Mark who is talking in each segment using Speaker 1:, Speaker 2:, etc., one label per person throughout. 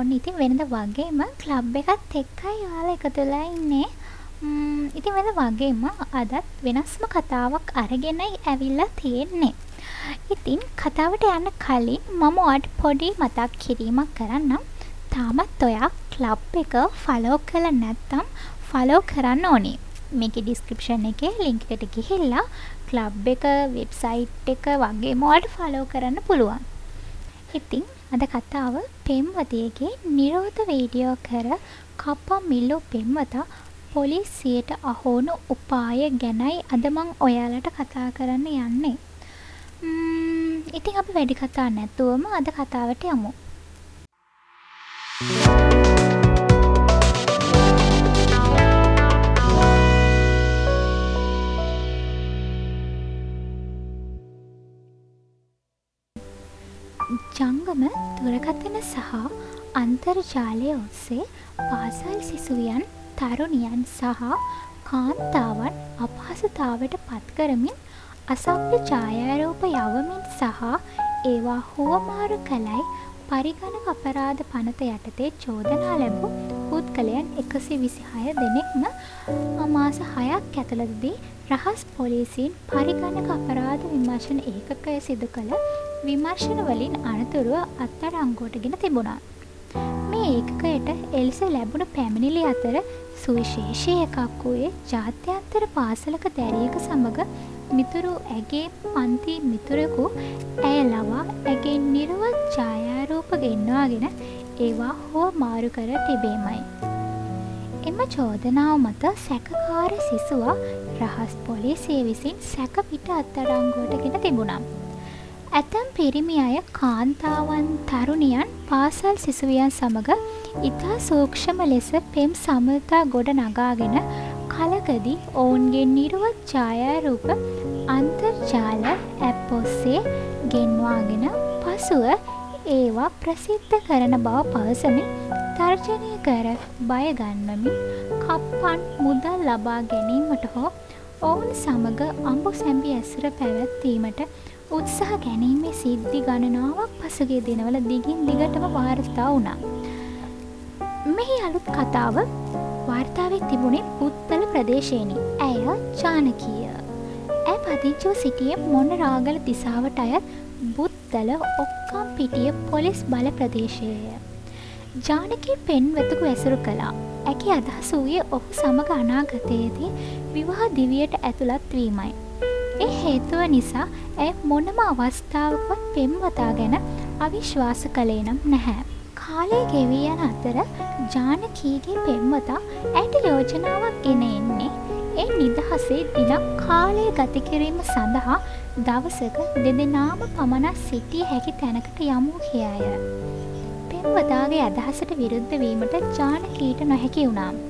Speaker 1: ඔයාලට ඔන්න ඉතින් වෙනද වගේම ක්ලබ් එකත් එක්කයි යාලා එකතුලා ඉන්නේ. ඉතින් වෙන වගේම අදත් වෙනස්ම කතාවක් අරගෙනයි ඇවිල්ලා තියෙන්නේ. ඉතින් කතාවට යන්න කලින් මම ඔයාට පොඩි මතක් කිරීමක් කරන්නම්. තාමත් ඔයා ක්ලබ් එක ෆලෝ කළ නැත්තම් ෆලෝ කරන්න ඕනේ. මේක ඩිස්ක්‍රපෂන් එක ලිංක එකට ගිහිල්ලා ක්ලබ් එක වෙබ්සයිට් එක වගේ මෝල්ට ෆලෝ කරන්න පුළුවන්. ඉතිං අද කතාව පෙම්වතියගේ නිරෝධ වීඩියෝ කර කප්පා මිල්ලෝ පෙම්වතා පොලිසියට අහෝනු උපාය ගැනයි අදමං ඔයාලට කතා කරන්න යන්නේ. ඉතිං අප වැඩි කතා නැතුවම අද කතාවට යමු. ජංගම දුරකථන සහ අන්තර්ජාලය ඔස්සේ පාසල් සිසුවියන් තරුණියන් සහ කාන්තාවන් අපහසතාවට පත්කරමින් අසභ්‍ය ඡායාරූප යවමින් සහ ඒවා හුවමාරු කළයි පරිගණක අපරාධ පනත යටතේ චෝදනා ලැබූ පුද්ගලයන් එකසි විසිහය දෙනෙක්ම අමාස හයක් ඇතුළතදී රහස් පොලිසින් පරිගණක අපරාධ විමර්ශන ඒකකය සිදු කළ විමර්ශනවලින් අනතුරුව අත්අඩංගුවටගෙන තිබුණා. මේ ඒකකයට එලෙස ලැබුණ පැමිණිලි අතර සුවිශේෂී එකක් වූයේ ජාත්‍යන්තර පාසලක දැරියක සමග මිතුරු ඇගේ පන්ති මිතුරකු ඇය ලවා ඇගේ නිර්වත් ඡායාරූප ගෙන්වාගෙන ඒවා හෝ මාරු කර තිබීමයි. එම චෝදනාව මත සැකකාර සිසුවා රහස් පොලිසිය විසින් සැකපිට අත්තඩංගුවටගෙන තිබුණම්. ඇතැම් පිරිමි අය කාන්තාවන් තරුණියන් පාසල් සිසුවියන් සමඟ ඉතා සූක්ෂම ලෙස පෙම් සමතා ගොඩ නගාගෙන කලකදී ඔවුන්ගේ නිරුවත් ඡායාරූප අන්තර්ජාල ඇප් ඔස්සේ ගෙන්වාගෙන පසුව ඒවා ප්‍රසිද්ධ කරන බව පවසමින් තර්ජනය කර බයගන්වමින් කප්පන් මුදල් ලබා ගැනීමට හෝ ඔවුන් සමඟ අඹු සැම්බි ඇසුර පැවැත්වීමට උත්සාහ ගැනීමේ සිද්ධි ගණනාවක් පසුගේ දිනවල දිගින් දිගටම වාර්තා වුණා. මෙහි අලුත් කතාව වාර්තාවෙක් තිබුණේ පුත්තල ප්‍රදේශයනි ඇය ජානකීය. ඇ පදිංචෝ සිටිය මොන්න රාගල දිසාවට අයත් බුත්තල ඔක්කම් පිටිය පොලිස් බල ප්‍රදේශයය. ජානකී පෙන්වතකු ඇසුරු කලා ඇකි අදහස වූයේ ඔහු සමඟ අනාගතයේදී විවාහ දිවියට ඇතුළත් වීමයි. ඒ හේතුව නිසා ඇය මොනම අවස්ථාවකවත් පෙම්වතා ගැන අවිශ්වාස කළේ නම් නැහැ. කාලය ගෙවී යන අතර ජානකීගේ පෙම්වතා ඇයට යෝජනාවක් ගෙන එන්නේ ඒ නිදහසේ දිනක් කාලය ගතිකිරීම සඳහා දවසක දෙදෙනාම පමණක් සිටිය හැකි තැනකට යමු කියය. පෙම්වතාගේ අදහසට විරුද්ධ වීමට ජානකීට නොහැකි වුණාම්.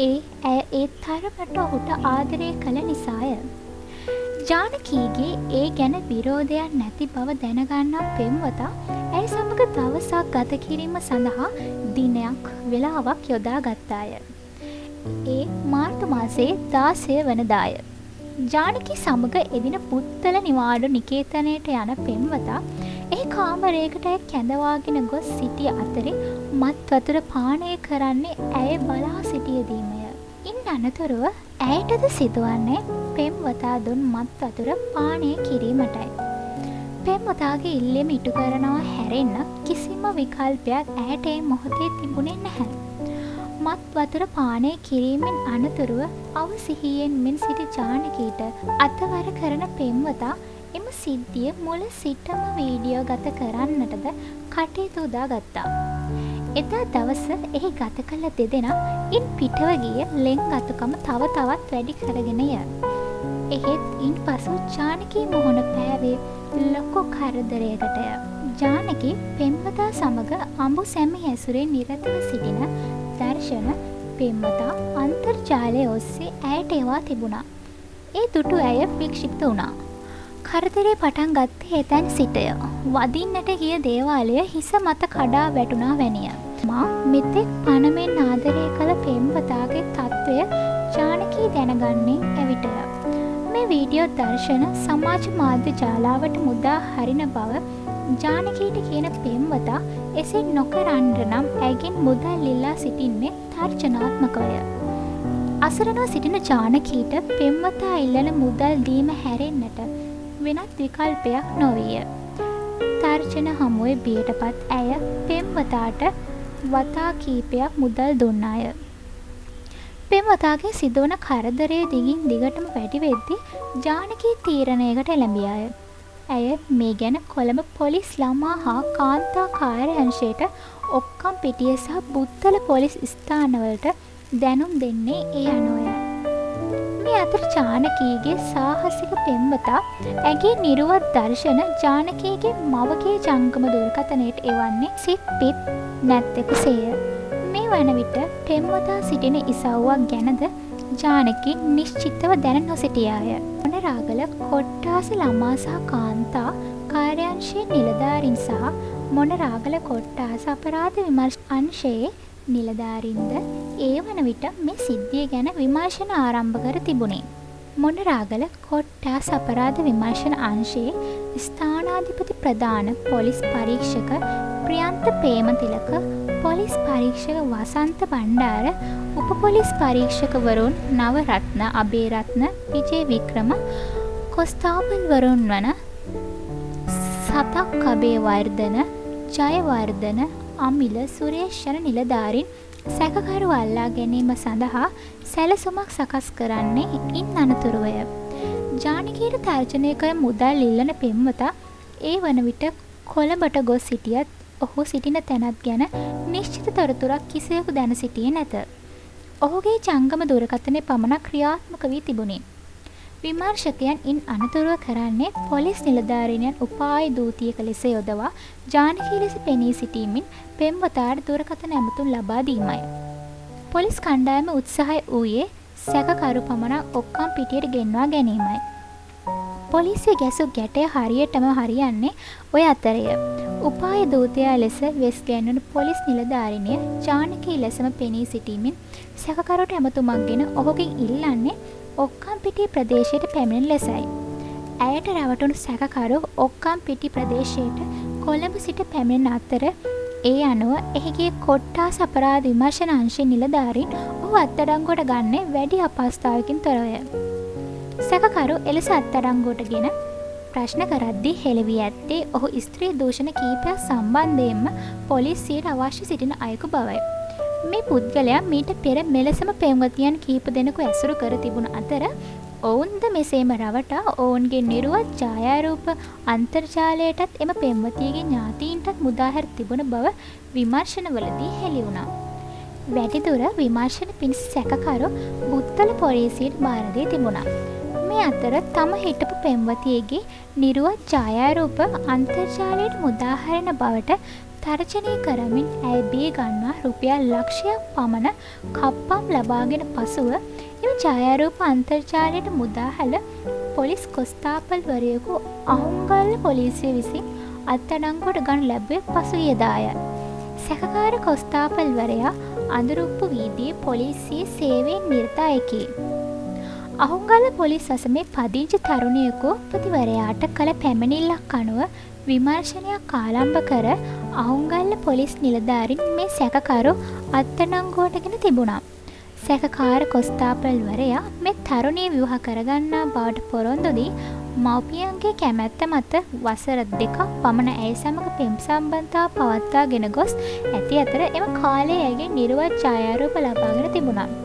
Speaker 1: ඒ ඇය ඒ තරමට ඔහුට ආදරය කළ නිසාය. ජානකීගේ ඒ ගැන විරෝධයක් නැති බව දැනගන්නා පෙම්වතා ඇයි සමඟ දවසක් ගත කිරීම සඳහා දිනයක් වෙලාවක් යොදා ගත්තාය. ඒ මාර්තු මාසේ දාසය වනදාය. ජානකි සමඟ එදින පුත්තල නිවාඩු නිකේතනයට යන පෙම්වතා ඒ කාමරේකට ඇය කැඳවාගෙන ගොස් සිටිය අතරේ මත් වතුර පානය කරන්නේ ඇය බලා සිටියදීමය. ඉන් අනතුරුව ඇයටද සිදුවන්නේ පෙම්වතා දුන් මත් වතුර පානය කිරීමටයි. පෙම්වතාගේ ඉල්ලෙම ඉටු කරනවා හැරෙන්න කිසිම විකල්පයක් ඇයට ඒ මොහොතේ තිබුණේ නැහැ. මත් වතුර පානය කිරීමෙන් අනතුරුව අවසිහියෙන් මෙන් සිටි ජානකීට අතවර කරන පෙම්වතා එම සිද්ධිය මුල සිටම වීඩියෝ ගත කරන්නටද කටයුතු උදා ගත්තා. එදා දවස එහි ගත කළ දෙදෙනා ඉන් පිටව ගිය ලෙං අතුකම තව තවත් වැඩි කරගෙනය. එහෙත් ඉන් පසු ජානකී මුහුණ පෑවේ ලොකො කරදරයකටය. ජානකි පෙම්වතා සමඟ අඹු සැමි ඇසුරේ නිරතව සිටින දර්ශන පෙම්වතා අන්තර්ජාලය ඔස්සේ ඇයට ඒවා තිබුණා. ඒ දුටු ඇය වික්ෂිප්ත වුණා. කරදරේ පටන් ගත්තේ එතැන් සිටය. වදින්නට ගිය දේවාලය හිස මත කඩා වැටුණා වැනිය. මා මෙතෙක් පණමෙන් ආදරය කළ පෙම්වතාගේ තත්ත්වය ජානකී දැනගන්නේ ඇවිටය. මේ වීඩියෝ දර්ශන සමාජ මාධ්‍ය ජාලාවට මුදා හරින බව ජානකීට කියන පෙම්වතා එසේ නොකරන්ඩ නම් ඇගෙන් මුදල් ඉල්ලා සිටින්නේ තර්ජනාත්මකය. අසරනවා සිටින ජානකීට පෙම්වතා ඉල්ලන මුදල් දීම හැරෙන්න්නට වෙනත් විකල්පයක් නොවිය. තර්ජන හමුවේ බියටපත් ඇය පෙම්වතාට වතා කීපයක් මුදල් දුන්නාය. පෙම්වතාගේ සිදුවන කරදරය දිගින් දිගටම වැඩිවෙද්දි ජානකී තීරණයකට එළඹියාය. ඇය මේ ගැන කොළඹ පොලිස් ළමා හා කාන්තා කාර්යංශයට ඔක්කම් පිටිය සහ බුත්තල පොලිස් ස්ථානවලට දැනුම් දෙන්නේ ඒ අනුවය. මේ අතර ජානකීගේ සාහසික පෙම්වතා ඇගේ නිරුවත් දර්ශන ජානකීගේ මවගේ ජංගම දුර්කතනයට එවන්නේ සිත් පිත් නැත්තෙකු සේය. මේ වන විට පෙම්වතා සිටින ඉසව්වක් ගැනද ජානකි නිශ්චිත්තව දැන නොසිටියාය. මොනරාගල කොට්ටාස ළමා සහ කාන්තා කාර්යංශයේ නිලධාරින් සහ මොනරාගල කොට්ටාස අපරාධ විමර්ශ අංශයේ නිලධාරින්ද ඒ වන විට මේ සිද්ධිය ගැන විමර්ශන ආරම්භ කර තිබුණේ. මොනරාගල කොට්ටා සපරාධ විමර්ශන අංශයේ ස්ථානාධිපති ප්‍රධාන පොලිස් පරීක්ෂක ප්‍රියන්ත ප්‍රේමතිලක පොලිස් පරීක්ෂක වසන්ත බණ්ඩාර උපපොලිස් පරීක්ෂකවරුන් නවරත්න අබේරත්න විජේ වික්‍රම කොස්තාපල්වරුන් වන සතක් කබේ වර්ධන ජයවර්ධන අමිල සුරේෂ්ෂණ නිලධාරින් සැකකරු අල්ලා ගැනීම සඳහා සැලසුමක් සකස් කරන්නේ ඉන් අනතුරුවය. ජානකීට තර්ජනය කර මුදල් ඉල්ලන පෙම්වතා ඒ වන විට කොළඹට ගොස් සිටියත් ඔහු සිටින තැනත් ගැන නිශ්චිත තොරතුරක් කිසියකු දැන සිටියේ නැත. ඔහුගේ ජංගම දුරකථනය පමණක් ක්‍රියාත්මක වී තිබුණේ. විමර්ශකයන් ඉන් අනතුරුව කරන්නේ පොලිස් නිලධාරීණයන් උපාය දූතියක ලෙස යොදවා ජානකී ලෙස පෙනී සිටීමෙන් පෙම්වතාට දුරකථන ඇමතුම් ලබා දීමයි. පොලිස් කණ්ඩායම උත්සාහය වූයේ සැකකරු පමණක් ඔක්කම් පිටියට ගෙන්වා ගැනීමයි. පොලිසිය ගැසු ගැටය හරියටම හරියන්නේ ඔය අතරය. උපාය දූතයා ලෙස වෙස් ගැන්වන පොලිස් නිලධාරිණය ජානකී ලෙසම පෙනී සිටීමෙන් සැකකරුට ඇමතුමක් ගෙන ඔහුගෙන් ඉල්ලන්නේ ඔක්කම් පිටි ප්‍රදේශයට පැමිණෙන ලෙසයි. ඇයට රැවටුණු සැකකරු ඔක්කම් පිටි ප්‍රදේශයට කොළඹ සිට පැමිණෙන අතර ඒ අනුව එහිගේ කොට්ටා සපරාධ විමර්ශන අංශය නිලධාරින් ඔහු අත්තඩංගොට ගන්නේ වැඩි අපස්ථාවකින් තොරවය. සැකකරු එලෙස අත්තඩංගුවට ගෙන ප්‍රශ්න කරද්දී හෙළවී ඇත්තේ ඔහු ස්ත්‍රී දූෂණ කීපයක් සම්බන්ධයෙන්ම පොලිසියට අවශ්‍ය සිටින අයකු බවයි. මේ පුද්ගලයා මීට පෙර මෙලෙසම පෙම්වතියන් කීප දෙනෙකු ඇසුරු කර තිබුණ අතර ඔවුන්ද මෙසේම රවටා ඔවුන්ගේ නිරුවත් ඡායාරූප අන්තර්ජාලයටත් එම පෙම්වතියගේ ඥාතීන්ටත් මුදාහැර තිබුණ බව විමර්ශනවලදී හෙළි වුණා. වැඩිදුර විමර්ශන පිණිස සැකකරු බුත්තල පොලිසියට භාරදී තිබුණා. මේ අතර තම හිටපු පෙම්වතියගේ නිරුවත් ඡායාරූප අන්තර්ජාලයට මුදාහරණ බවට තර්ජනය කරමින් ඇය බිය ගන්වා රුපියල් ලක්ෂයක් පමණ කප්පම් ලබාගෙන පසුව එම ඡායාරූප අන්තර්ජාලයට මුදාහැල පොලිස් කොස්තාපල්වරයෙකු අහුංගල්ල පොලිසිය විසින් අත්තඩංගුවට ගනු ලැබුවේ පසුගියදාය. සැකකාර කොස්තාපල්වරයා අඳුරුප්පු වීදියේ පොලිසියේ සේවයෙන් නිර්තායකි. අහුංගල පොලිස් අසමේ පදිංචි තරුණයකු ප්‍රතිවරයාට කළ පැමිණිල්ලක් අනුව විමර්ශනයක් කාලම්භ කර අහුංගල්ල පොලිස් නිලධාරින් මේ සැකකරු අත්තනංගුවටගෙන තිබුණා. සැකකාර කොස්තාපල්වරයා මේ තරුණය විවාහ කරගන්නා බවට පොරොන්දුදී මව්පියන්ගේ කැමැත්ත මත වසර දෙකක් පමණ ඇය සමඟ පෙම් සම්බන්ධතා පවත්වා ගෙන ගොස් ඇති අතර එම කාලය ඇගේ නිරුවත් ඡායාරූප ලබාගෙන තිබුණා.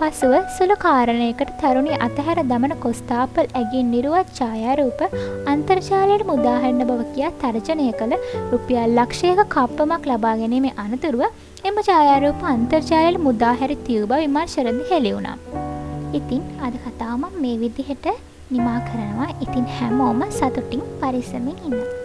Speaker 1: පසුව සුළු කාරණයකට තරුණි අතහැර දමන කොස්තාපල් ඇගේ නිරුවත් ඡායාරූප අන්තර්ජාලයට මුදාහන්න බව කියා තර්ජනය කළ රුපියල් ලක්ෂයක කප්පමක් ලබා ගැනීමේ අනතුරුව එම ඡායාරූප අන්තර්ජාලයට මුදාහැරි තියූ බව විමර්ශනද හෙළිවුණා. ඉතින් අද කතාවම මේ විදිහට නිමා කරනවා ඉතින් හැමෝම සතුටින් පරිස්සමින් ඉන්න.